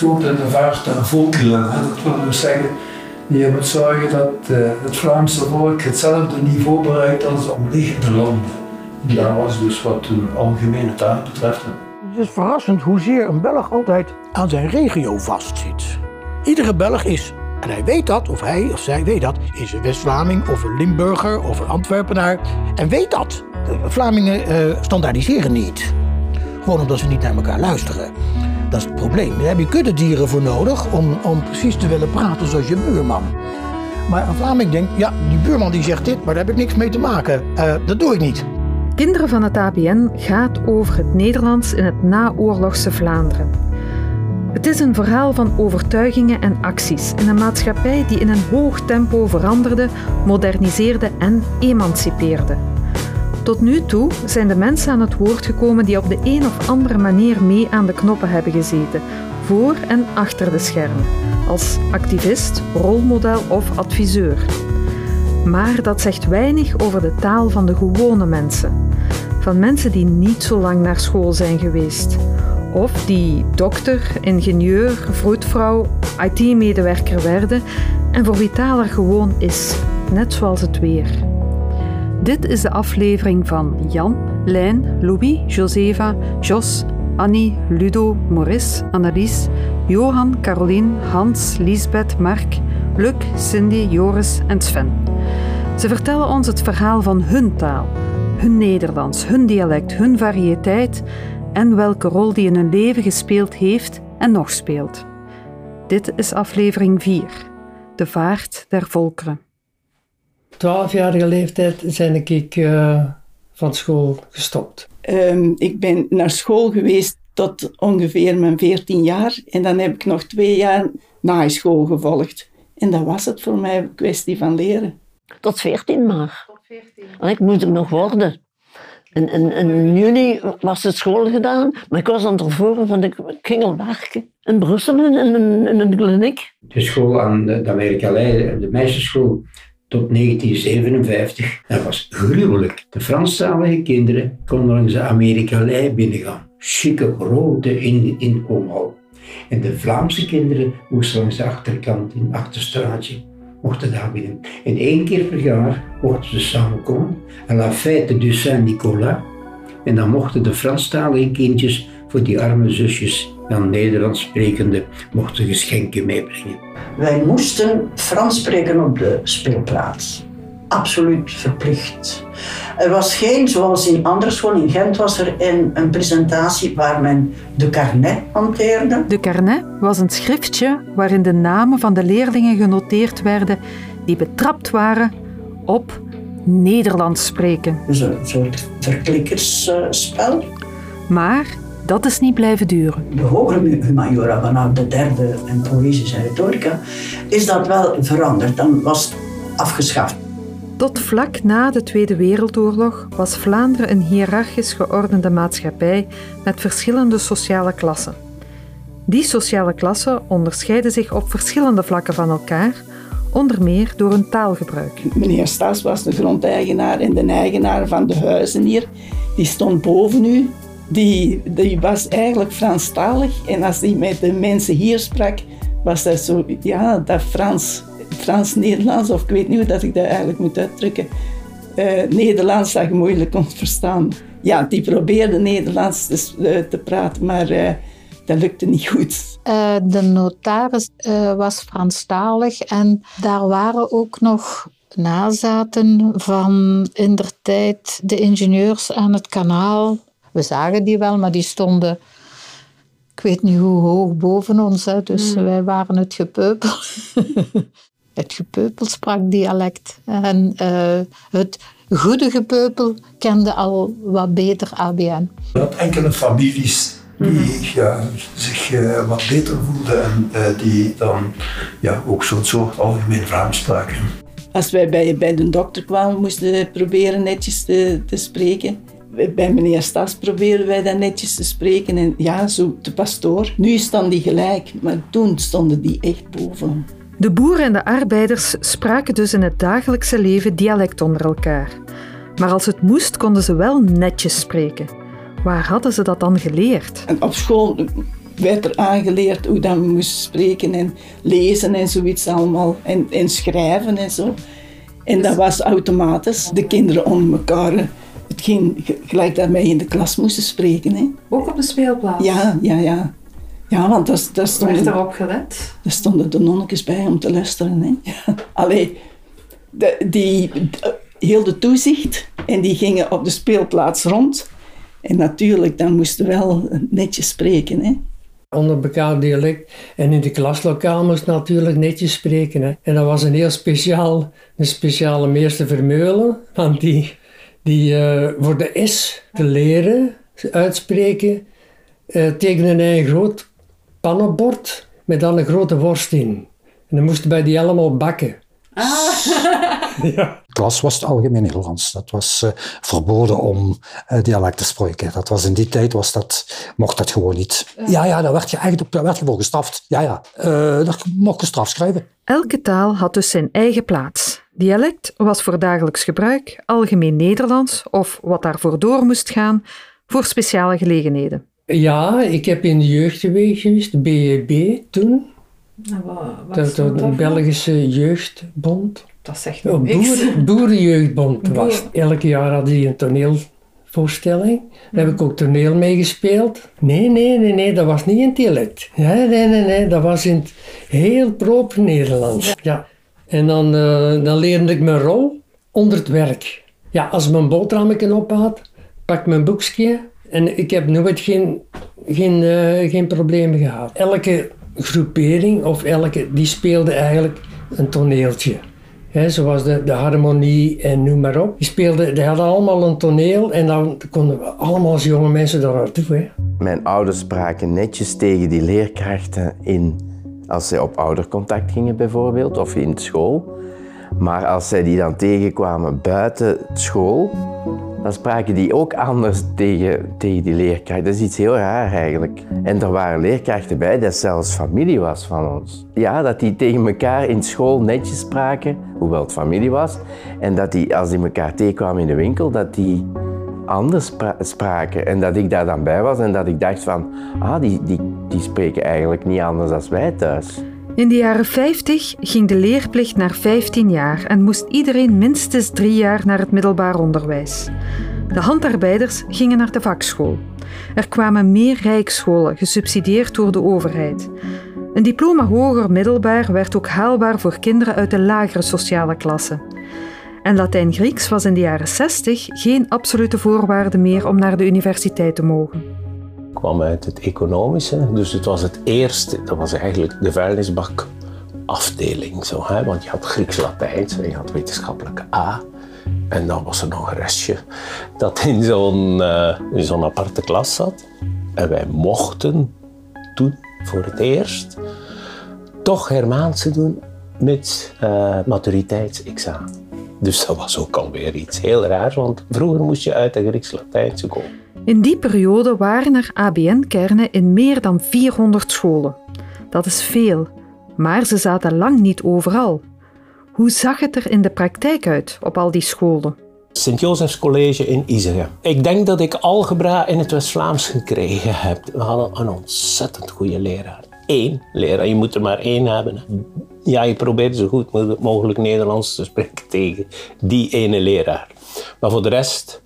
schoot in de vaart en. Dat wil dus zeggen, je moet zorgen dat uh, het Vlaamse volk hetzelfde niveau bereikt als de omliggende landen. En dat was dus wat de algemene taal betreft. Het is verrassend hoezeer een Belg altijd aan zijn regio vastzit. Iedere Belg is, en hij weet dat, of hij of zij weet dat, is een West-Vlaming of een Limburger of een Antwerpenaar. En weet dat. De Vlamingen uh, standaardiseren niet. Gewoon omdat ze niet naar elkaar luisteren. Dat is het probleem. Daar heb je kuddedieren voor nodig om, om precies te willen praten zoals je buurman. Maar een Vlaming denkt, ja, die buurman die zegt dit, maar daar heb ik niks mee te maken. Uh, dat doe ik niet. Kinderen van het ABN gaat over het Nederlands in het naoorlogse Vlaanderen. Het is een verhaal van overtuigingen en acties in een maatschappij die in een hoog tempo veranderde, moderniseerde en emancipeerde. Tot nu toe zijn de mensen aan het woord gekomen die op de een of andere manier mee aan de knoppen hebben gezeten, voor en achter de schermen, als activist, rolmodel of adviseur. Maar dat zegt weinig over de taal van de gewone mensen. Van mensen die niet zo lang naar school zijn geweest. Of die dokter, ingenieur, vroedvrouw, IT-medewerker werden en voor wie taal er gewoon is, net zoals het weer. Dit is de aflevering van Jan, Lijn, Louis, Josefa, Jos, Annie, Ludo, Maurice, Annelies, Johan, Caroline, Hans, Lisbeth, Mark, Luc, Cindy, Joris en Sven. Ze vertellen ons het verhaal van hun taal, hun Nederlands, hun dialect, hun variëteit en welke rol die in hun leven gespeeld heeft en nog speelt. Dit is aflevering 4, De Vaart der Volkeren. Twaalfjarige leeftijd zijn ik uh, van school gestopt. Um, ik ben naar school geweest tot ongeveer mijn 14 jaar en dan heb ik nog twee jaar na school gevolgd. En dat was het voor mij een kwestie van leren. Tot 14 maar. Tot 14. Want ik moest er nog worden. In, in, in, juni was het school gedaan, maar ik was aan het ervoor, want ik, ging al werken in Brussel in, in, in een kliniek. De school aan de, de Amerikalei, de meisjesschool, tot 1957, dat was gruwelijk. De Franstalige kinderen konden langs de Amerikalei binnengaan. Chique, grote in, inkomenhal. En de Vlaamse kinderen moesten langs de achterkant, in het achterstraatje, mochten daar binnen. En één keer per jaar mochten ze samenkomen. En la fête du Saint-Nicolas. En dan mochten de Franstalige kindjes voor die arme zusjes, dan Nederlands sprekende, mochten geschenken meebrengen. Wij moesten Frans spreken op de speelplaats. Absoluut verplicht. Er was geen, zoals in andere scholen, in Gent was er een, een presentatie waar men de carnet hanteerde. De carnet was een schriftje waarin de namen van de leerlingen genoteerd werden die betrapt waren op Nederlands spreken. Dus een soort verklikkersspel. Maar dat is niet blijven duren. De hogere humaniora vanaf de derde en poëzie en retorica is dat wel veranderd. Dan was het afgeschaft. Tot vlak na de Tweede Wereldoorlog was Vlaanderen een hiërarchisch geordende maatschappij met verschillende sociale klassen. Die sociale klassen onderscheiden zich op verschillende vlakken van elkaar, onder meer door hun taalgebruik. Meneer Stas was de grondeigenaar en de eigenaar van de huizen hier. Die stond boven u. Die, die was eigenlijk Franstalig en als hij met de mensen hier sprak, was dat zo, ja, dat Frans Frans-Nederlands, of ik weet niet hoe dat ik dat eigenlijk moet uitdrukken. Uh, Nederlands dat je moeilijk kon verstaan. Ja, die probeerde Nederlands te, uh, te praten, maar uh, dat lukte niet goed. de notaris was Franstalig en daar waren ook nog nazaten van in der tijd de ingenieurs aan het kanaal. We zagen die wel, maar die stonden ik weet niet hoe hoog boven ons, hè, dus mm. wij waren het gepeupel. het gepeupelsprakdialect. En uh, het goede gepeupel kende al wat beter ABN. Dat enkele families die ja, zich uh, wat beter voelden en uh, die dan ja, ook zo'n soort algemeen Vlaams spraken. Als wij bij, bij de dokter kwamen, moesten we proberen netjes te, te spreken. Bij meneer Stas probeerden wij dat netjes te spreken. En ja, zo de pastoor. Nu staan die gelijk, maar toen stonden die echt boven. De boeren en de arbeiders spraken dus in het dagelijkse leven dialect onder elkaar. Maar als het moest, konden ze wel netjes spreken. Waar hadden ze dat dan geleerd? En op school werd er aangeleerd hoe dat we moesten spreken en lezen en zoiets allemaal. En, en schrijven en zo. En dat was automatisch. De kinderen onder elkaar, het ging gelijk dat wij in de klas moesten spreken. Hè. Ook op de speelplaats? Ja, ja, ja. Ja, want dat, dat Werd erop gelet? Daar stonden de nonnetjes bij om te luisteren. Hè. Ja. Allee, de, die hielden toezicht en die gingen op de speelplaats rond. En natuurlijk, dan moesten we wel netjes spreken. Hè. Onder elkaar dialect. En in de klaslokaal moest natuurlijk netjes spreken. Hè. En dat was een heel speciaal, een speciale meester Vermeulen. Want die, die uh, voor de S te leren uitspreken, uh, tekende hij een groot pannenbord met dan een grote worst in. En dan moesten bij die allemaal bakken. Ah. ja. klas was het algemeen Nederlands. Dat was uh, verboden om uh, dialect te spreken. Dat was in die tijd was dat, mocht dat gewoon niet. Ja, ja, daar werd je eigenlijk daar werd je voor gestraft. Ja, ja, uh, daar mocht je straf schrijven. Elke taal had dus zijn eigen plaats. Dialect was voor dagelijks gebruik, algemeen Nederlands of wat daarvoor door moest gaan, voor speciale gelegenheden. Ja, ik heb in de jeugd geweest, BEB toen. Wat, dat, dat de Belgische Jeugdbond. Dat zegt boer, Boerenjeugdbond Boer. was. Elke jaar hadden die een toneelvoorstelling. Daar heb ik ook toneel meegespeeld. Nee, nee, nee, nee, dat was niet in dialect. Nee, nee, nee, nee, dat was in het heel proper Nederlands. Ja. En dan, uh, dan leerde ik mijn rol onder het werk. Ja, als mijn boterhammetje ophaat, pak ik mijn boekje en ik heb nooit geen, geen, uh, geen problemen gehad. Elke groepering of elke, die speelde eigenlijk een toneeltje. Zoals de, de harmonie en noem maar op. Die, speelden, die hadden allemaal een toneel en dan konden we allemaal als jonge mensen daar naartoe. Mijn ouders spraken netjes tegen die leerkrachten in als ze op oudercontact gingen bijvoorbeeld of in school. Maar als zij die dan tegenkwamen buiten school, dan spraken die ook anders tegen, tegen die leerkracht. Dat is iets heel raar eigenlijk. En er waren leerkrachten bij dat zelfs familie was van ons. Ja, dat die tegen elkaar in school netjes spraken, hoewel het familie was. En dat die, als die elkaar tegenkwamen in de winkel, dat die anders spraken. En dat ik daar dan bij was en dat ik dacht van, ah, die, die, die spreken eigenlijk niet anders dan wij thuis. In de jaren 50 ging de leerplicht naar 15 jaar en moest iedereen minstens drie jaar naar het middelbaar onderwijs. De handarbeiders gingen naar de vakschool. Er kwamen meer rijkscholen, gesubsidieerd door de overheid. Een diploma hoger middelbaar werd ook haalbaar voor kinderen uit de lagere sociale klasse. En Latijn-Grieks was in de jaren 60 geen absolute voorwaarde meer om naar de universiteit te mogen kwam uit het economische. Dus het was het eerste, dat was eigenlijk de vuilnisbak afdeling. Zo, hè? Want je had Grieks-Latijns en je had wetenschappelijke A. En dan was er nog een restje dat in zo'n uh, zo'n aparte klas zat. En wij mochten toen voor het eerst toch Hermaanse doen met uh, maturiteitsexamen. Dus dat was ook alweer iets heel raars, want vroeger moest je uit de Grieks-Latijnse komen. In die periode waren er ABN-kernen in meer dan 400 scholen. Dat is veel, maar ze zaten lang niet overal. Hoe zag het er in de praktijk uit op al die scholen? Sint-Josefs College in Isegem. Ik denk dat ik algebra in het West-Vlaams gekregen heb. We hadden een ontzettend goede leraar. Eén leraar, je moet er maar één hebben. Ja, je probeert zo goed mogelijk Nederlands te spreken tegen die ene leraar. Maar voor de rest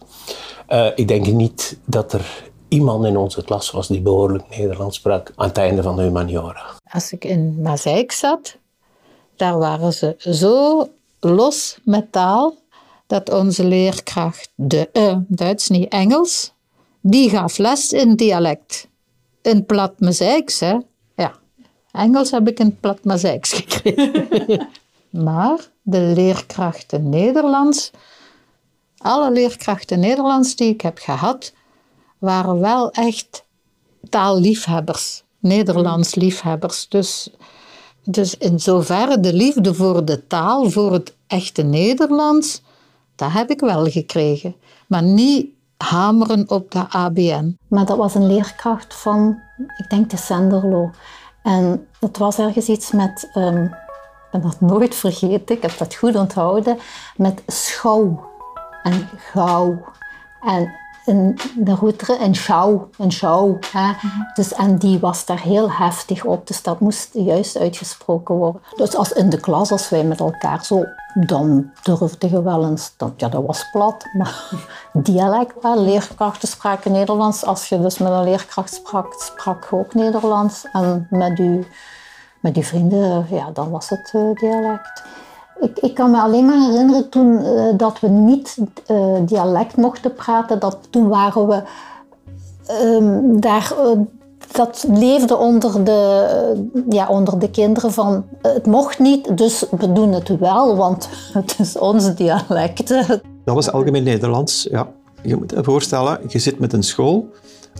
uh, ik denk niet dat er iemand in onze klas was die behoorlijk Nederlands sprak aan het einde van de humaniora. Als ik in Mazeik zat, daar waren ze zo los met taal dat onze leerkracht, de, uh, Duits niet Engels, die gaf les in dialect. In plat Mazeiks, hè. Ja, Engels heb ik in plat Mazeiks gekregen. maar de leerkrachten Nederlands alle leerkrachten Nederlands die ik heb gehad, waren wel echt taalliefhebbers, Nederlands liefhebbers. Dus, dus in zoverre de liefde voor de taal, voor het echte Nederlands, dat heb ik wel gekregen. Maar niet hameren op de ABN. Maar dat was een leerkracht van, ik denk de Senderlo. En het was ergens iets met, um, ik ben dat nooit vergeten, ik heb dat goed onthouden, met schouw en gauw. En in de router in schouw. Schouw hè. Dus, en die was daar heel heftig op, dus dat moest juist uitgesproken worden. Dus als in de klas, als wij met elkaar zo, dan durfde je wel eens, dat, ja dat was plat, maar dialect, hè. leerkrachten spraken Nederlands. Als je dus met een leerkracht sprak, sprak je ook Nederlands. En met je, met vrienden, ja, dan was het uh, dialect. Ik, ik, kan me alleen maar herinneren toen uh, dat we niet uh, dialect mochten praten. Dat, toen waren we um, daar. Uh, dat leefde onder de, ja, onder de kinderen van het mocht niet, dus we doen het wel, want het is ons dialect. Dat was algemeen Nederlands, ja. Je moet je voorstellen, je zit met een school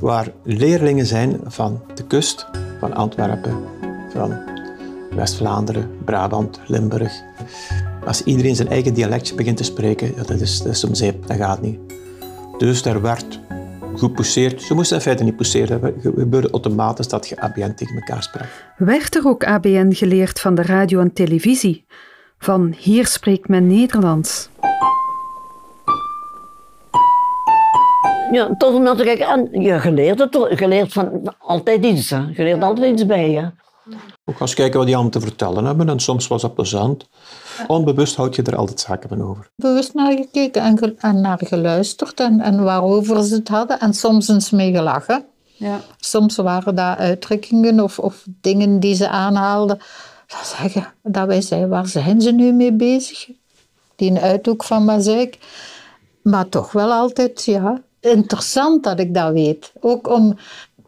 waar leerlingen zijn van de kust, van Antwerpen, van West-Vlaanderen, Brabant, Limburg. Als iedereen zijn eigen dialectje begint te spreken, ja, dat, is, dat is om zeep, dat gaat niet. Dus daar werd gepousseerd. Ze moesten in feite niet pousseren. Het gebeurde automatisch dat je ABN tegen elkaar sprak. Werd er ook ABN geleerd van de radio en televisie? Van hier spreekt men Nederlands. Ja, tot omdat ik aan, je geleerd het, je leert van altijd iets, hè. je leert altijd iets bij. Hè. Ook als kijken wat die allemaal te vertellen hebben en soms was dat plezant. Onbewust houd je er altijd zaken van over. Bewust naar gekeken en, ge en naar geluisterd en, en waarover ze het hadden en soms eens mee gelachen. Ja. Soms waren daar uitdrukkingen of, of dingen die ze aanhaalden. Dat, zeggen, dat wij zeiden, waar zijn ze nu mee bezig? Die een uithoek van Mazeik. Maar toch wel altijd, ja, interessant dat ik dat weet. Ook om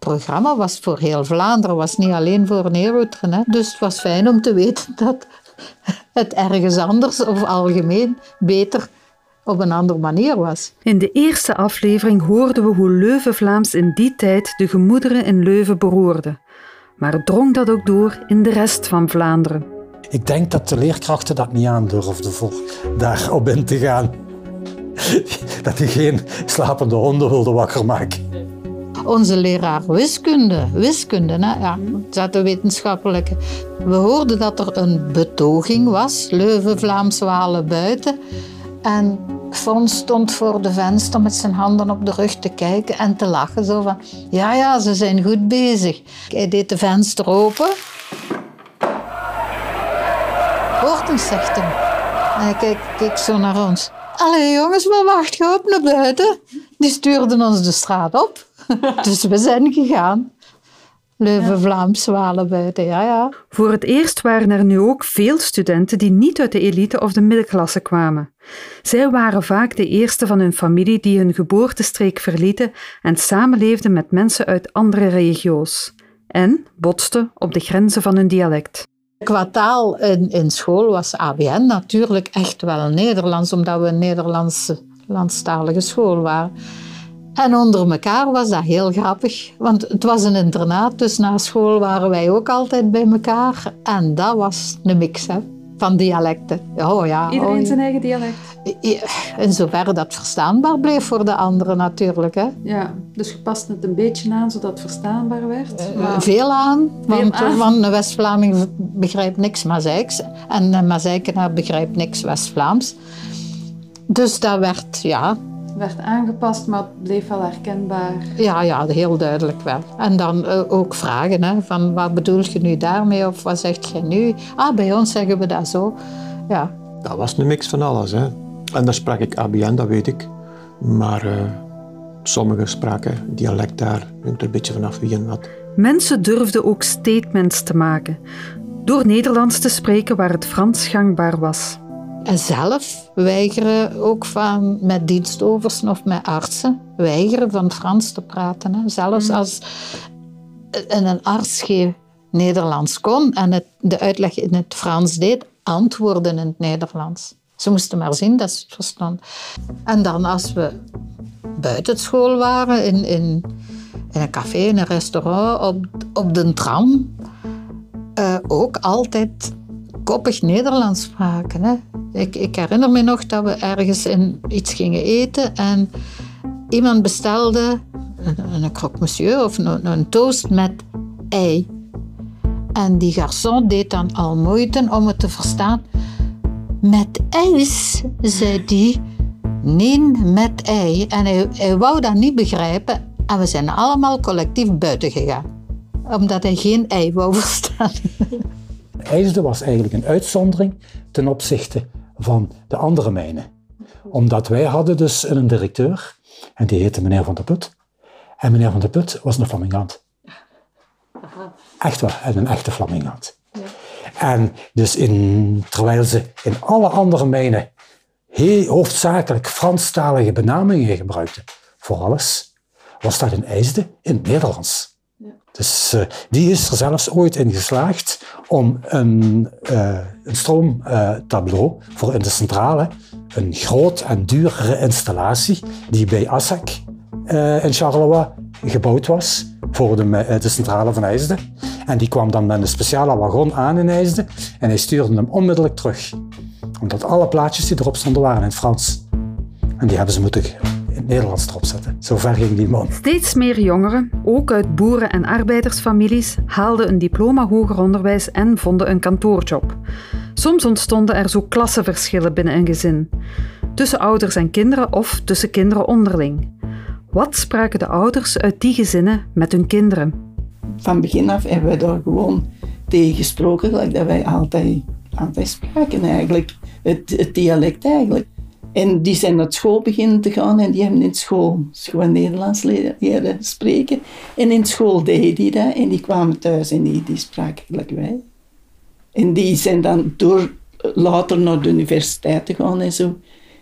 programma was voor heel Vlaanderen, was niet alleen voor Neerhoeteren. Dus het was fijn om te weten dat het ergens anders of algemeen beter op een andere manier was. In de eerste aflevering hoorden we hoe Leuven-Vlaams in die tijd de gemoederen in Leuven beroerde. Maar drong dat ook door in de rest van Vlaanderen? Ik denk dat de leerkrachten dat niet aandurfden voor daarop in te gaan. Dat die geen slapende honden wilden wakker maken. Onze leraar wiskunde, wiskunde, hè? ja, dat de wetenschappelijke. We hoorden dat er een betoging was, Leuven, Vlaams, Walen, buiten. En Fons stond voor de venster met zijn handen op de rug te kijken en te lachen. Zo van, ja, ja, ze zijn goed bezig. Hij deed de venster open. Hoort eens, zegt. En hij keek, keek zo naar ons. Allee jongens, maar wacht je op naar buiten. Die stuurden ons de straat op. dus we zijn gegaan. Leuven, Vlaams, Walen buiten, ja, ja. Voor het eerst waren er nu ook veel studenten die niet uit de elite of de middenklasse kwamen. Zij waren vaak de eerste van hun familie die hun geboortestreek verlieten en samenleefden met mensen uit andere regio's. En botsten op de grenzen van hun dialect. Qua taal in, in school was ABN natuurlijk echt wel Nederlands, omdat we een Nederlandse landstalige school waren. En onder elkaar was dat heel grappig, want het was een internaat, dus na school waren wij ook altijd bij elkaar. En dat was een mix hè, van dialecten. Oh, ja, Iedereen oh, zijn eigen dialect? In zoverre dat verstaanbaar bleef voor de anderen natuurlijk. Hè. Ja, dus je past het een beetje aan zodat het verstaanbaar werd? Uh, veel aan, want, aan. want een West-Vlaming begrijpt niks Mazeiks en een Mazeikenaar begrijpt niks West-Vlaams. Dus dat werd, ja, werd aangepast, maar het bleef wel herkenbaar. Ja, ja, heel duidelijk wel. En dan uh, ook vragen, hè, van wat bedoel je nu daarmee of wat zegt je nu? Ah, bij ons zeggen we dat zo. Ja. Dat was een mix van alles. Hè. En daar sprak ik ABN, dat weet ik. Maar uh, sommigen spraken dialect daar, hangt er een beetje vanaf wie en wat. Mensen durfden ook statements te maken. Door Nederlands te spreken waar het Frans gangbaar was. En zelf weigeren ook van, met dienstoversten of met artsen, weigeren van Frans te praten. Hè. Zelfs als een arts geen Nederlands kon en het, de uitleg in het Frans deed, antwoorden in het Nederlands. Ze moesten maar zien dat ze het verstonden. En dan als we buiten school waren, in, in, in een café, in een restaurant, op, op de tram, uh, ook altijd koppig Nederlands spraken. Hè. Ik, ik, herinner me nog dat we ergens in iets gingen eten en iemand bestelde een, een croque monsieur of een, toast met ei. En die garçon deed dan al moeite om het te verstaan. Met ijs, zei die. Nee met ei. En hij wou dat niet begrijpen. En we zijn allemaal collectief buiten gegaan. Omdat hij geen ei wou verstaan. IJsden was eigenlijk een uitzondering ten opzichte van de andere mijnen. Omdat wij hadden dus een directeur, en die heette meneer Van der Put. En meneer Van der Put was een flamingant. Echt waar, en een echte flamingant. En dus in, terwijl ze in alle andere mijnen heel hoofdzakelijk Franstalige benamingen gebruikten voor alles, was dat in IJsden in het Nederlands. Dus eh, die is er zelfs ooit in geslaagd om een, uh, een stroomtableau voor in de centrale, een groot en duurdere installatie die bij Assac uh, in Charleroi gebouwd was voor de, centrale van IJsden. En die kwam dan met een speciale wagon aan in IJsden en hij stuurde hem onmiddellijk terug. Omdat alle plaatjes die erop stonden waren in Frans. En die hebben ze moeten het Nederlands erop zetten. Zo ver ging die man. Steeds meer jongeren, ook uit boeren- en arbeidersfamilies, haalden een diploma hoger onderwijs en vonden een kantoorjob. Soms ontstonden er zo klassenverschillen binnen een gezin. Tussen ouders en kinderen of tussen kinderen onderling. Wat spraken de ouders uit die gezinnen met hun kinderen? Van begin af hebben wij daar gewoon tegen gesproken, gelijk dat wij altijd, altijd spraken eigenlijk. Het, het dialect eigenlijk. En die zijn naar school beginnen te gaan en die hebben in school gewoon Nederlands leren spreken. En in school deden die dat en die kwamen thuis en die, die spraken gelijk wij. En die zijn dan door later naar de universiteit te gaan en zo,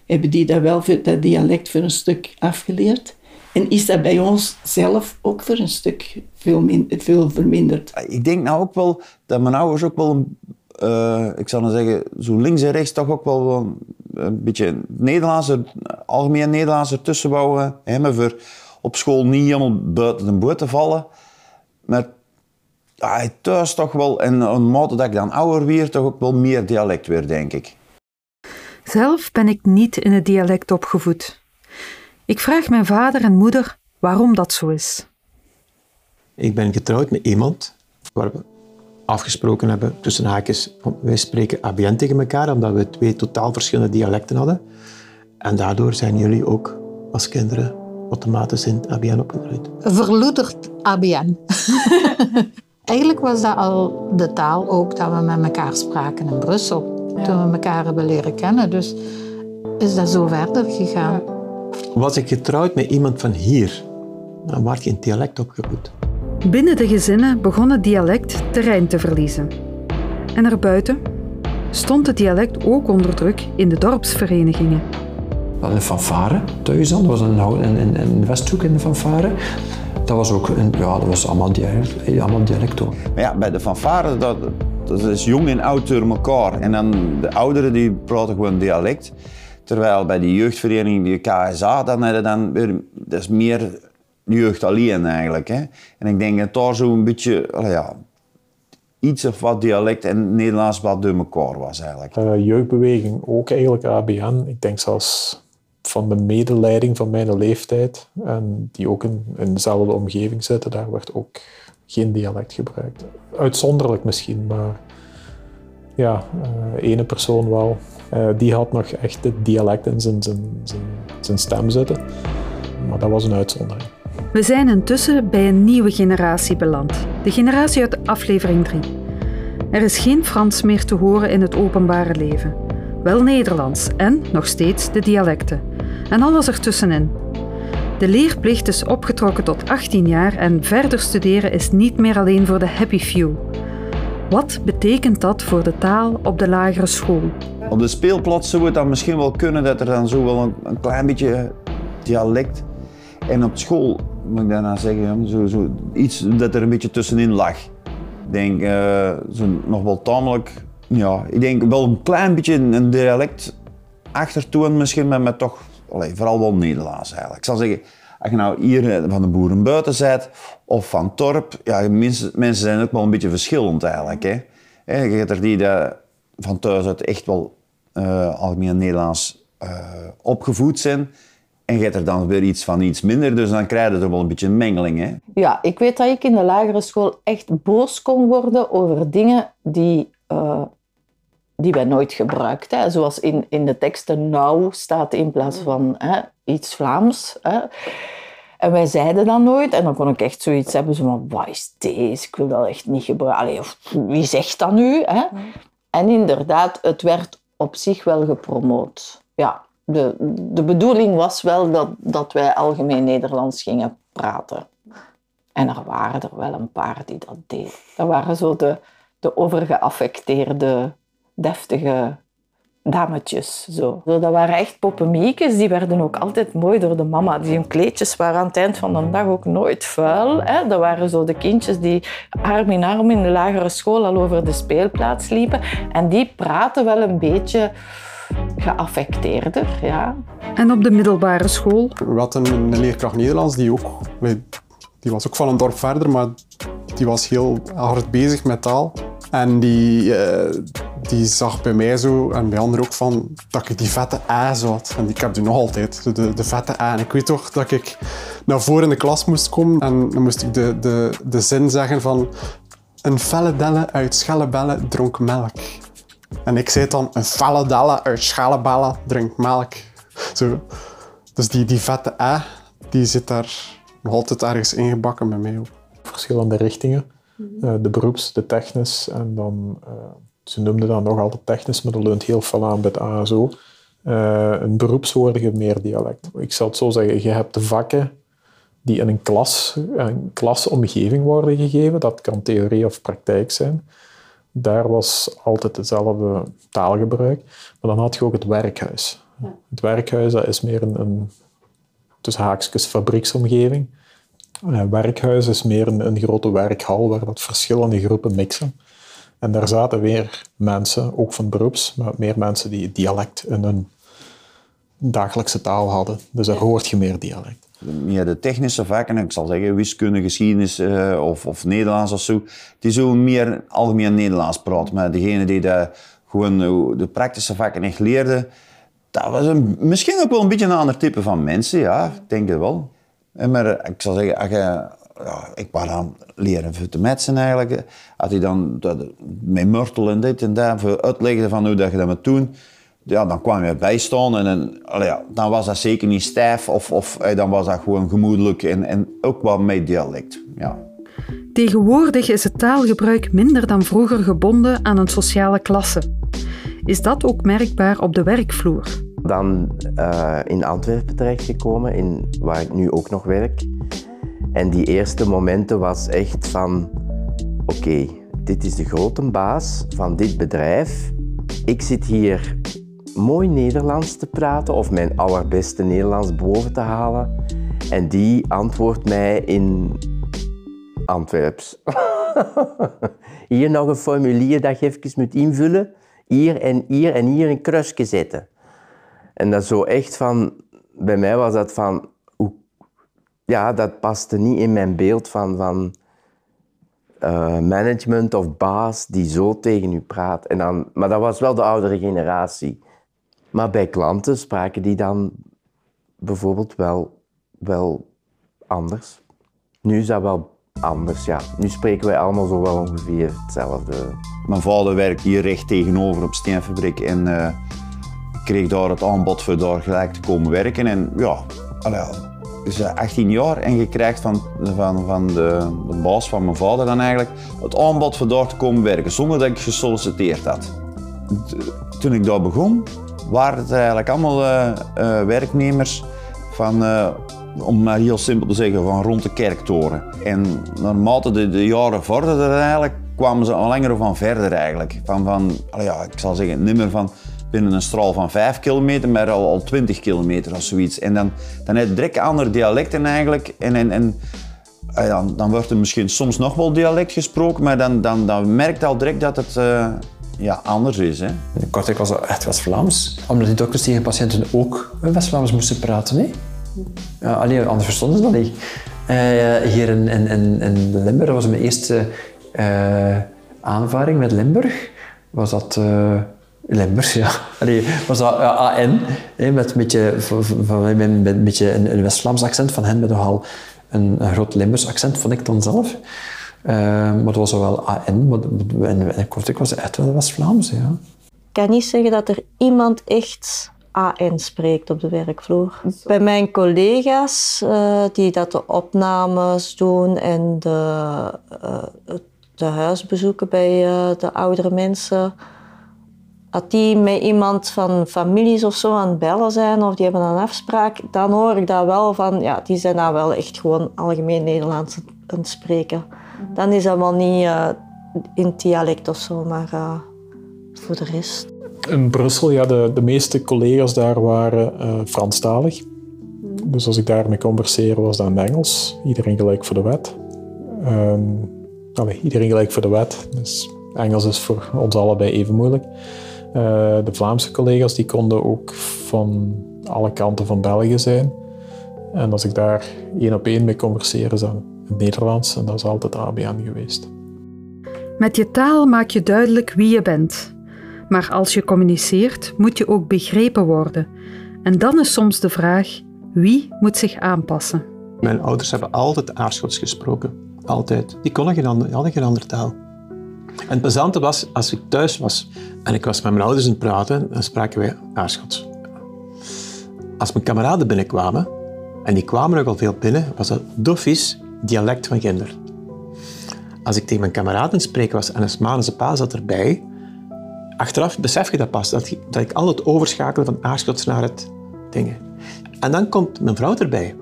hebben die dat wel voor dat dialect voor een stuk afgeleerd. En is dat bij ons zelf ook voor een stuk veel, min, veel verminderd? Ik denk nou ook wel dat mijn ouders ook wel, uh, ik zou dan zeggen, zo links en rechts toch ook wel een, een beetje Nederlands, algemeen Nederlands ertussen bouwen. Hè, maar voor op school niet helemaal buiten de boot te vallen. Maar ja, thuis toch wel, en een mate dat ik dan ouder weer, toch ook wel meer dialect weer, denk ik. Zelf ben ik niet in het dialect opgevoed. Ik vraag mijn vader en moeder waarom dat zo is. Ik ben getrouwd met iemand waar we afgesproken hebben tussen haakjes. Wij spreken ABN tegen elkaar omdat we twee totaal verschillende dialecten hadden. En daardoor zijn jullie ook als kinderen automatisch in het ABN opgegroeid. Verloederd ABN. Eigenlijk was dat al de taal ook dat we met elkaar spraken in Brussel. Toen we elkaar hebben leren kennen. Dus is dat zo verder gegaan. Was ik getrouwd met iemand van hier, dan werd geen dialect opgevoed. Binnen de gezinnen begon het dialect terrein te verliezen. En erbuiten stond het dialect ook onder druk in de dorpsverenigingen. Een fanfare thuis dan, dat was een, in, in, in de Westhoek in de fanfare. Dat was ook een, ja, dat was allemaal dialect, allemaal dialect hoor. Maar ja, bij de fanfare, dat, dat is jong en oud door elkaar. En dan de ouderen die praten gewoon dialect. Terwijl bij die jeugdvereniging, die KSA, dan dan weer, dat is meer jeugd alleen eigenlijk. Hè. En ik denk dat daar zo een beetje, ja, iets of wat dialect en Nederlands wat door elkaar was eigenlijk. Uh, jeugdbeweging ook eigenlijk ABN. Ik denk zelfs van de medeleiding van mijn leeftijd en die ook in, dezelfde omgeving zitten, daar werd ook geen dialect gebruikt. Uitzonderlijk misschien, maar ja, uh, ene persoon wel. Uh, die had nog echt het dialect in zijn, zijn, zijn, zijn stem zitten. Maar dat was een uitzondering. We zijn intussen bij een nieuwe generatie beland. De generatie uit aflevering 3. Er is geen Frans meer te horen in het openbare leven. Wel Nederlands en nog steeds de dialecten. En alles ertussenin. De leerplicht is opgetrokken tot 18 jaar en verder studeren is niet meer alleen voor de happy few. Wat betekent dat voor de taal op de lagere school? Op de speelplaats zou het dan misschien wel kunnen dat er dan zo wel een, een klein beetje dialect. En op school, moet ik daarna zeggen, zo, zo, iets dat er een beetje tussenin lag. Ik denk uh, zo nog wel tamelijk, ja, ik denk wel een klein beetje een dialect achtertoon misschien, maar toch vooral wel Nederlands eigenlijk. Ik zal zeggen, als je nou hier van de boeren buiten bent of van Torp, ja, mensen, mensen zijn ook wel een beetje verschillend eigenlijk. Hè. Je hebt er die dat van thuis uit echt wel uh, algemeen Nederlands opgevoed zijn. En je hebt er dan weer iets van iets minder, dus dan krijg je er wel een beetje een mengeling. Hè? Ja, ik weet dat ik in de lagere school echt boos kon worden over dingen die uh, die wij nooit gebruikt. Hè. Zoals in, in de teksten nou staat in plaats van hè, iets Vlaams. Hè. En wij zeiden dat nooit. En dan kon ik echt zoiets hebben van, wat is deze? Ik wil dat echt niet gebruiken. Allee, of, wie zegt dat nu? Hè? En inderdaad, het werd op zich wel gepromoot. Ja, de, de bedoeling was wel dat, dat wij algemeen Nederlands gingen praten. En er waren er wel een paar die dat deden. Dat waren zo de, de overgeaffecteerde, deftige dametjes. Zo. Zo, dat waren echt poppenmiekjes. Die werden ook altijd mooi door de mama. Die hun kleedjes waren aan het eind van de dag ook nooit vuil. Hè. Dat waren zo de kindjes die arm in arm in de lagere school al over de speelplaats liepen. En die praten wel een beetje geaffecteerder. Ja. En op de middelbare school? We hadden een leerkracht Nederlands die ook... Die was ook van een dorp verder, maar die was heel hard bezig met taal. En die, uh, die zag bij mij zo, en bij anderen ook, van, dat ik die vette A had. En ik heb die nog altijd, de, de vette A. En ik weet toch dat ik naar voren in de klas moest komen en dan moest ik de, de, de zin zeggen van... Een felle delle uit schellebellen dronk melk. En ik zei dan, een delle uit schellebellen drinkt melk. Zo. Dus die, die vette A, die zit daar nog altijd ergens ingebakken bij mij. Verschillende richtingen. Uh, de beroeps, de technisch en dan, uh, ze noemden dat nog altijd technisch, maar dat leunt heel veel aan bij het ASO. Uh, een beroepswoordige meer dialect. Ik zal het zo zeggen, je hebt de vakken die in een, klas, een klasomgeving worden gegeven. Dat kan theorie of praktijk zijn. Daar was altijd hetzelfde taalgebruik. Maar dan had je ook het werkhuis. Het werkhuis dat is meer een, een tussen haakjes fabrieksomgeving. Uh, werkhuis is meer een, een, grote werkhal waar dat verschillende groepen mixen. En daar zaten weer mensen, ook van beroeps, maar meer mensen die dialect in hun dagelijkse taal hadden. Dus daar hoort je meer dialect. Ja, de technische vakken, ik zal zeggen wiskunde, geschiedenis uh, of, of Nederlands of zo, die zo meer algemeen Nederlands praten. Maar degene die de, gewoon de praktische vakken echt leerde, dat was een, misschien ook wel een beetje een ander type van mensen, ja, ik denk het wel. Maar ik zal zeggen, als ja, ik was aan leren te metsen eigenlijk. Als hij dan dat, met murtel en dit en dat uitlegde van hoe dat je dat moet doen, ja, dan kwam je bijstaan en dan, ja, dan was dat zeker niet stijf of, of dan was dat gewoon gemoedelijk en, en ook wel met dialect. Ja. Tegenwoordig is het taalgebruik minder dan vroeger gebonden aan een sociale klasse. Is dat ook merkbaar op de werkvloer? Dan uh, in Antwerpen terechtgekomen, in, waar ik nu ook nog werk. En die eerste momenten was echt van, oké, dit is de grote baas van dit bedrijf. Ik zit hier mooi Nederlands te praten of mijn allerbeste Nederlands boven te halen. En die antwoordt mij in Antwerps. hier nog een formulier dat je even moet invullen. Hier en hier en hier een kruisje zetten. En dat zo echt van, bij mij was dat van, ja, dat paste niet in mijn beeld van, van uh, management of baas die zo tegen u praat. En dan, maar dat was wel de oudere generatie. Maar bij klanten spraken die dan bijvoorbeeld wel, wel anders. Nu is dat wel anders, ja. Nu spreken wij allemaal zo wel ongeveer hetzelfde. Mijn vader werkt hier recht tegenover op steenfabriek en uh, kreeg daar het aanbod voor daar gelijk te komen werken. En ja, allee, dus 18 jaar en je krijgt van, van, van de, de baas van mijn vader dan eigenlijk het aanbod voor daar te komen werken, zonder dat ik gesolliciteerd had. Toen ik daar begon, waren het eigenlijk allemaal uh, uh, werknemers van, uh, om maar heel simpel te zeggen, van rond de kerktoren. En naarmate de, de jaren vorderden eigenlijk, kwamen ze al langer van verder eigenlijk. Van, van ja, ik zal zeggen, niet meer van binnen een straal van 5 kilometer, maar al, al 20 kilometer of zoiets. En dan, dan heb je direct andere dialecten eigenlijk. En, en, en dan, dan wordt er misschien soms nog wel dialect gesproken, maar dan, dan, dan merkt al direct dat het ja, anders is. Hè? Kortrijk was echt West-Vlaams, omdat die dokters tegen patiënten ook West-Vlaams moesten praten. Hè? Ja, alleen, anders verstonden ze dat niet. Uh, hier in, in, in, Limburg was mijn eerste uh, aanvaring met Limburg. Was dat uh, Limburg, ja. Allee, was dat AN, met een beetje, van, van, met een, beetje een, een West-Vlaams accent. Van hen met nogal een, een groot Limburgs accent, vond ik dan zelf. Uh, maar het was wel AN, maar in Kortrijk was het echt wel West-Vlaams, ja. kan niet zeggen dat er iemand echt AN spreekt op de werkvloer. Bij mijn collega's uh, die dat de opnames doen en de, uh, de huisbezoeken bij de oudere mensen, dat die met iemand van families of zo aan het bellen zijn of die hebben een afspraak, dan hoor ik dat wel van, ja, die zijn dan wel echt gewoon algemeen Nederlands aan het spreken. Dan is dat wel niet in dialect of zo, maar voor de rest. In Brussel, ja, de, de meeste collega's daar waren uh, Franstalig. Dus als ik daarmee converseerde, was dat in Engels. Iedereen gelijk voor de wet. Um, allee, iedereen gelijk voor de wet. Dus Engels is voor ons allebei even moeilijk. Uh, de Vlaamse collega's die konden ook van alle kanten van België zijn. En als ik daar één op één mee converseerde, is dat het Nederlands. En dat is altijd ABN geweest. Met je taal maak je duidelijk wie je bent. Maar als je communiceert, moet je ook begrepen worden. En dan is soms de vraag: wie moet zich aanpassen? Mijn ouders hebben altijd Aarschots gesproken. Altijd. Die konden geen andere, hadden geen andere taal. En het plezante was, als ik thuis was en ik was met mijn ouders aan het praten, dan spraken wij Aarschots. Als mijn kameraden binnenkwamen, en die kwamen nogal veel binnen, was dat Doffies dialect van Ginder. Als ik tegen mijn kameraden spreken was en een Smalense pa zat erbij, achteraf besef je dat pas, dat, ik altijd overschakel van Aarschots naar het dingen. En dan komt mijn vrouw erbij.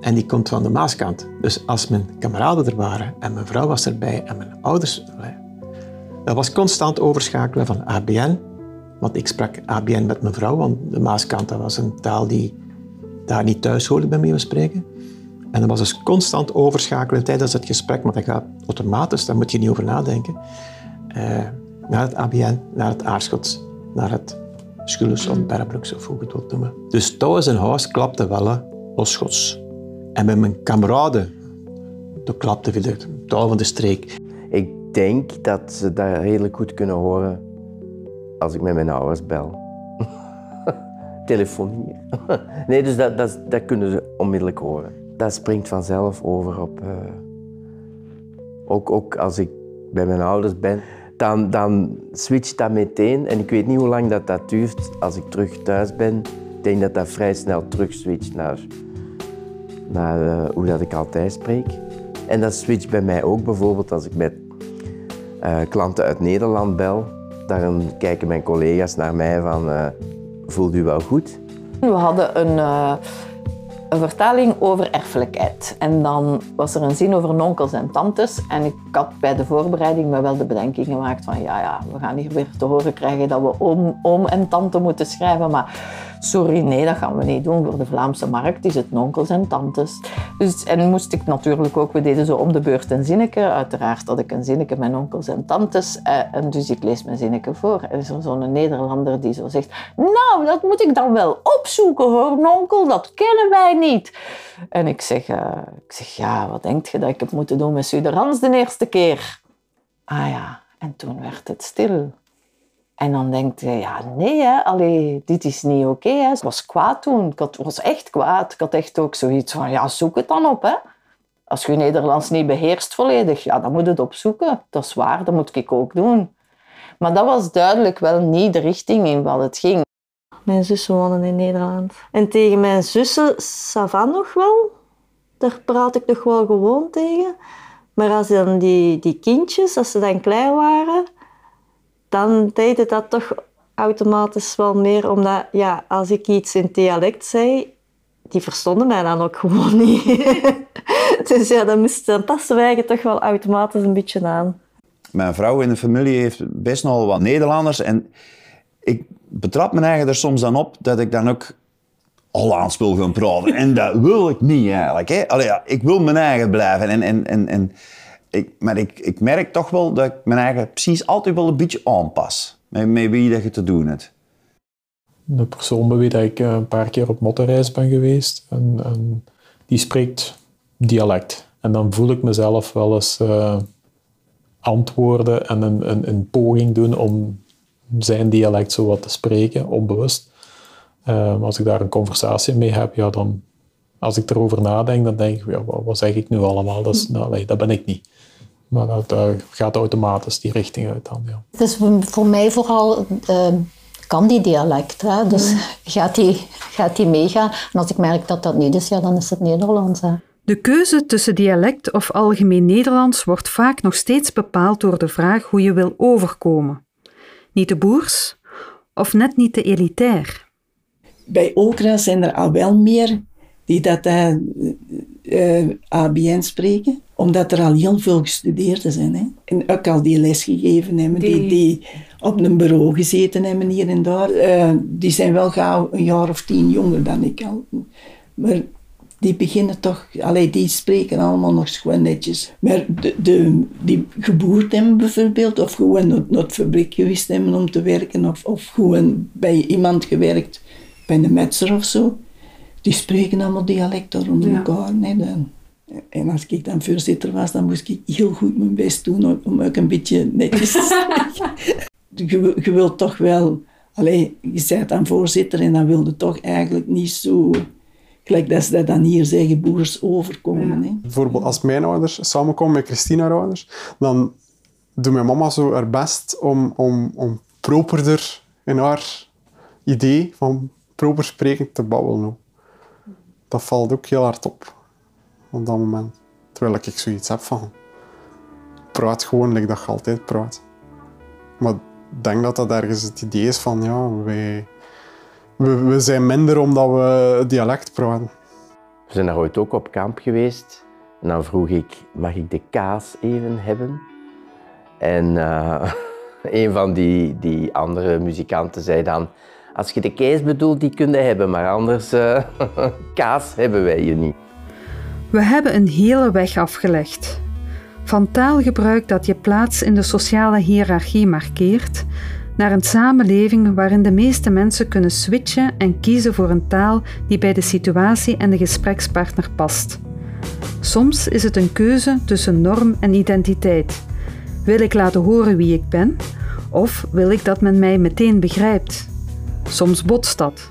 En die komt van de Maaskant. Dus als mijn kameraden er waren en mijn vrouw was erbij en mijn ouders... Dat was constant overschakelen van ABN. Want ik sprak ABN met mijn vrouw, want de Maaskant dat was een taal die daar niet thuis hoorde bij mij spreken. En dat was dus constant overschakelen tijdens het gesprek, maar dat gaat automatisch, daar moet je niet over nadenken. Uh, naar het ABN, naar het Aarschot, naar het Schulles of Berbrugge, of hoe je het wilt noemen. Dus thuis in huis klapte wel los Schots. En met mijn kameraden, dat klapte weer de taal van de streek. Ik denk dat ze dat redelijk goed kunnen horen als ik met mijn ouders bel. Telefonie. nee, dus dat, dat, dat, kunnen ze onmiddellijk horen. Dat springt vanzelf over op... Uh, ook, ook als ik bij mijn ouders ben, dan, dan switcht dat meteen. En ik weet niet hoe lang dat, dat duurt als ik terug thuis ben. Ik denk dat dat vrij snel terug switcht naar, naar uh, hoe dat ik altijd spreek. En dat switcht bij mij ook bijvoorbeeld als ik met uh, klanten uit Nederland bel. Dan kijken mijn collega's naar mij van, voelt u wel goed? We hadden een een vertaling over erfelijkheid. En dan was er een zin over onkels en tantes. En ik had bij de voorbereiding me wel de bedenking gemaakt van ja, ja, we gaan hier weer te horen krijgen dat we oom, oom en tante moeten schrijven. Maar sorry, nee, dat gaan we niet doen. Voor de Vlaamse markt is het onkels en tantes. Dus, en moest ik natuurlijk ook, we deden zo om de beurt een zinnetje. Uiteraard had ik een zinnetje met onkels en tantes. Eh, en dus ik lees mijn zinnetje voor. En is er zo'n Nederlander die zo zegt, nou, dat moet ik dan wel opzoeken hoor, onkel, dat kennen wij niet. En ik zeg, uh, ik zeg ja, wat denk je dat ik heb moeten doen met Suderans de eerste keer? Ah ja, en toen werd het stil. En dan denkt je, ja nee, hè, allee, dit is niet oké. Okay, was kwaad toen, ik was echt kwaad. Ik had echt ook zoiets van, ja, zoek het dan op. Hè. Als je Nederlands niet beheerst volledig, ja, dan moet je het opzoeken. Dat is waar, dat moet ik ook doen. Maar dat was duidelijk wel niet de richting in wat het ging. Mijn zussen wonen in Nederland. En tegen mijn zussen, Savan nog wel. Daar praat ik nog wel gewoon tegen. Maar als dan die, die kindjes, als ze dan klein waren, dan deed dat toch automatisch wel meer. Omdat ja, als ik iets in dialect zei, die verstonden mij dan ook gewoon niet. dus ja, dan, moest, dan pasten wij toch wel automatisch een beetje aan. Mijn vrouw in de familie heeft best nog wat Nederlanders. En ik betrap me eigen er soms dan op dat ik dan ook Hollands wil gaan praten. En dat wil ik niet eigenlijk. Hè. Ja, ik wil mijn eigen blijven. En, en, en, en ik, maar ik, ik merk toch wel dat ik mijn eigen precies altijd wel een beetje aanpas. Met, met wie dat je te doen hebt. De persoon bij wie dat ik eh, een paar keer op motorreis ben geweest, en, en die spreekt dialect. En dan voel ik mezelf wel eens uh, antwoorden en een, een, een, poging doen om zijn dialect zo wat te spreken, onbewust. Uh, als ik daar een conversatie mee heb, ja, dan, als ik erover nadenk, dan denk ik, ja, wat, zeg ik nu allemaal? Dat, is, nou, dat ben ik niet. Maar dat, dat gaat automatisch die richting uit dan, ja. Het is voor mij vooral uh, kan die dialect. Hè? Dus gaat, die, gaat die meegaan. En als ik merk dat dat niet is, ja, dan is het Nederlands. Hè? De keuze tussen dialect of algemeen Nederlands wordt vaak nog steeds bepaald door de vraag hoe je wil overkomen. Niet te boers of net niet te elitair. Bij Okra zijn er al wel meer die dat uh, uh, ABN spreken, omdat er al heel veel gestudeerden zijn. Hè? En ook al die les gegeven hebben, die, die op een bureau gezeten hebben hier en daar. Uh, die zijn wel gauw een jaar of tien jonger dan ik al. Maar die beginnen toch, allee, die spreken allemaal nog gewoon netjes. Maar de, de, die geboerd hebben bijvoorbeeld, of gewoon naar, naar het fabriek geweest hebben om te werken, of, of gewoon bij iemand gewerkt, bij een metser of zo, die spreken allemaal dialect door onder elkaar. Nee, dan. En als ik dan voorzitter was, dan moest ik heel goed mijn best doen om, ook een beetje netjes te je, je wilt toch wel, allee, je bent dan voorzitter en dan wilde toch eigenlijk niet zo Gelijk dat ze dat dan hier zeggen, boers overkomen. Hè. Bijvoorbeeld als mijn ouders samenkomen met Christina's ouders, dan doet mijn mama zo haar best om, om, om properder in haar idee van proper spreken te babbelen. Dat valt ook heel hard op op dat moment. Terwijl ik zoiets heb van, praat gewoon like dat je altijd praat. Maar ik denk dat dat ergens het idee is van, ja, we, we zijn minder omdat we dialect praten. We zijn daar ooit ook op kamp geweest. En dan vroeg ik, mag ik de kaas even hebben? En uh, een van die, die andere muzikanten zei dan, als je de kees bedoelt, die kun hebben, maar anders uh, kaas hebben wij je niet. We hebben een hele weg afgelegd. Van taalgebruik dat je plaats in de sociale hiërarchie markeert, naar een samenleving waarin de meeste mensen kunnen switchen en kiezen voor een taal die bij de situatie en de gesprekspartner past. Soms is het een keuze tussen norm en identiteit. Wil ik laten horen wie ik ben, of wil ik dat men mij meteen begrijpt? Soms botst dat.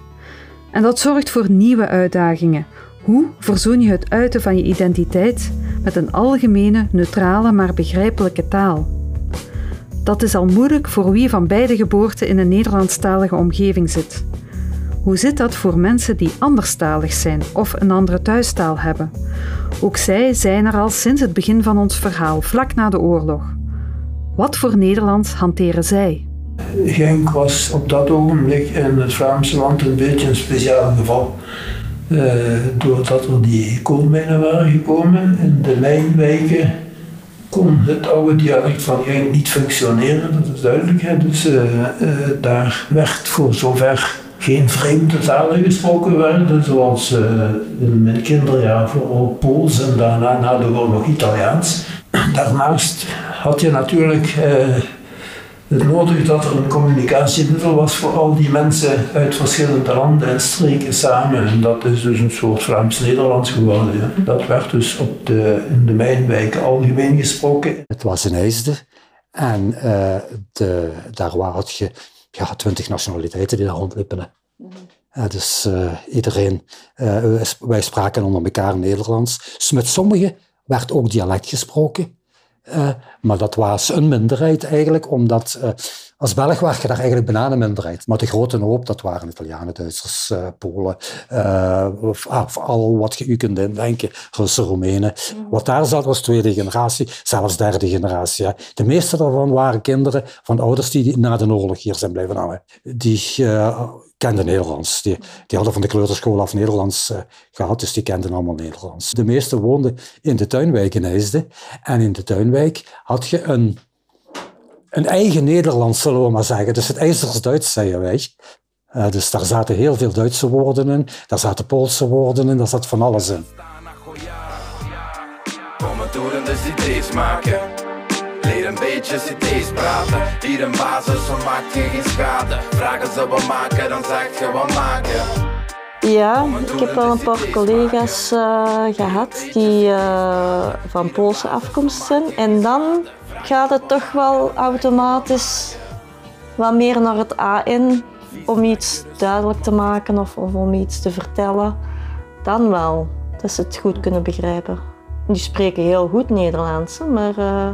En dat zorgt voor nieuwe uitdagingen. Hoe verzoen je het uiten van je identiteit met een algemene, neutrale maar begrijpelijke taal? Dat is al moeilijk voor wie van beide geboorten in een Nederlandstalige omgeving zit. Hoe zit dat voor mensen die anderstalig zijn of een andere thuistaal hebben? Ook zij zijn er al sinds het begin van ons verhaal, vlak na de oorlog. Wat voor Nederlands hanteren zij? Genk was op dat ogenblik in het Vlaamse land een beetje een speciaal geval. Uh, doordat er die koolmijnen waren gekomen in de mijnwijken kon het oude dialect van Genk niet functioneren, dat is duidelijk. Dus uh, uh, daar werd voor zover geen vreemde talen gesproken werden, zoals uh, in mijn kinderjaar vooral Pools en daarna na de oorlog Italiaans. Daarnaast had je natuurlijk het nodig dat er een communicatiemiddel was voor al die mensen uit verschillende landen en streken samen. En dat is dus een soort Vlaams-Nederlands geworden. Ja. Dat werd dus op de, in de mijnwijken algemeen gesproken. Het was een IJsde en uh, de, daar had je ja, twintig nationaliteiten die daar rondliepen. Uh, dus uh, iedereen, wij spraken onder elkaar Nederlands. Met sommigen werd ook dialect gesproken. Uh, maar dat was een minderheid eigenlijk, omdat uh, als Belg was je daar eigenlijk bijna een minderheid. Maar de grote hoop, dat waren Italianen, Duitsers, uh, Polen, of, of, al wat je u kunt indenken, Russen, Roemenen. Mm. Wat daar zat was tweede generatie, zelfs derde generatie. De meeste daarvan waren kinderen van ouders die na de oorlog hier zijn blijven hangen. Die kenden Nederlands. Die, die hadden van de kleuterschool af Nederlands uh, gehad, dus die kenden allemaal Nederlands. De meeste woonden in de tuinwijk in IJsde. En in de tuinwijk had je een, een eigen Nederlands, zullen we maar zeggen. Dus het IJzers-Duits, zeiden wij. Uh, dus daar zaten heel veel Duitse woorden in, daar zaten Poolse woorden in, daar zat van alles in. Kom maar door en de maken. Leer een beetje cd's praten. Hier een basis, zo maakt je geen schade. Vragen ze wat maken, dan zeg je wat maken. Ja, ik heb al een paar collega's uh, gehad die uh, van Poolse afkomst zijn. En dan gaat het toch wel automatisch wat meer naar het AN om iets duidelijk te maken of, of om iets te vertellen. Dan wel, dat ze het goed kunnen begrijpen. Die spreken heel goed Nederlands. Maar eh,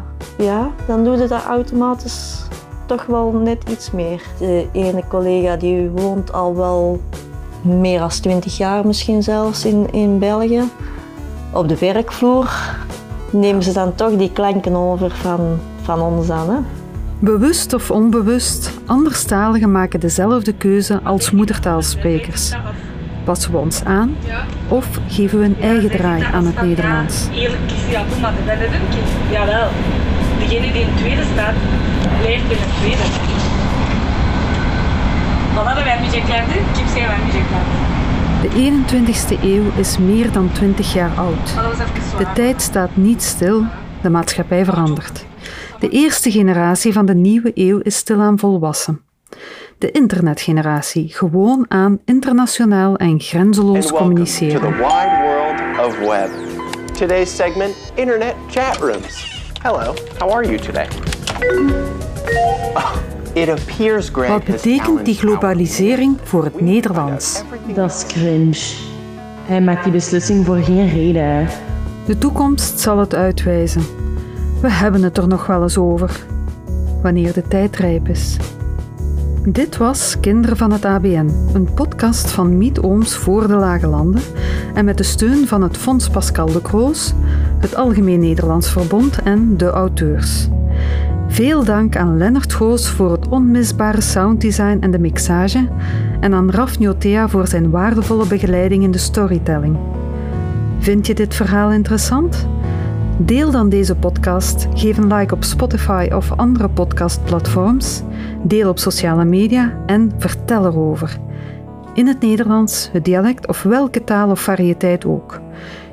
ja, dan doe je dat automatisch toch wel net iets meer. De ene collega die woont al wel meer dan 20 jaar misschien zelfs in, in België. Op de werkvloer nemen ze dan toch die klanken over van, van ons aan. Hè? Bewust of onbewust, anderstaligen maken dezelfde keuze als moedertaalsprekers. Passen we ons aan of geven we een eigen draai aan het Nederlands? Jawel. Degene die in het tweede staat, blijft in het tweede. De 21ste eeuw is meer dan 20 jaar oud. De tijd staat niet stil, de maatschappij verandert. De eerste generatie van de nieuwe eeuw is stilaan volwassen. De internetgeneratie, gewoon aan internationaal en grenzeloos to communiceren. the wide world of web. Today's segment, Internet Chat Rooms. Hello, how are you today? Oh, it appears Greg Wat betekent die globalisering voor het Nederlands? Dat is cringe. Hij maakt die beslissing voor geen reden. hè. De toekomst zal het uitwijzen. We hebben het er nog wel eens over. Wanneer de tijd rijp is. Dit was Kinderen van het ABN, een podcast van Miet Ooms voor de Lage Landen en met de steun van het Fonds Pascal de Kroos, het Algemeen Nederlands Verbond en de auteurs. Veel dank aan Lennart Goos voor het onmisbare sounddesign en de mixage en aan Raf Njotea voor zijn waardevolle begeleiding in de storytelling. Vind je dit verhaal interessant? Deel dan deze podcast, geef een like op Spotify of andere podcastplatforms, deel op sociale media en vertel erover. In het Nederlands, het dialect of welke taal of variëteit ook.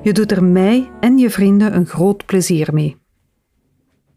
Je doet er mij en je vrienden een groot plezier mee.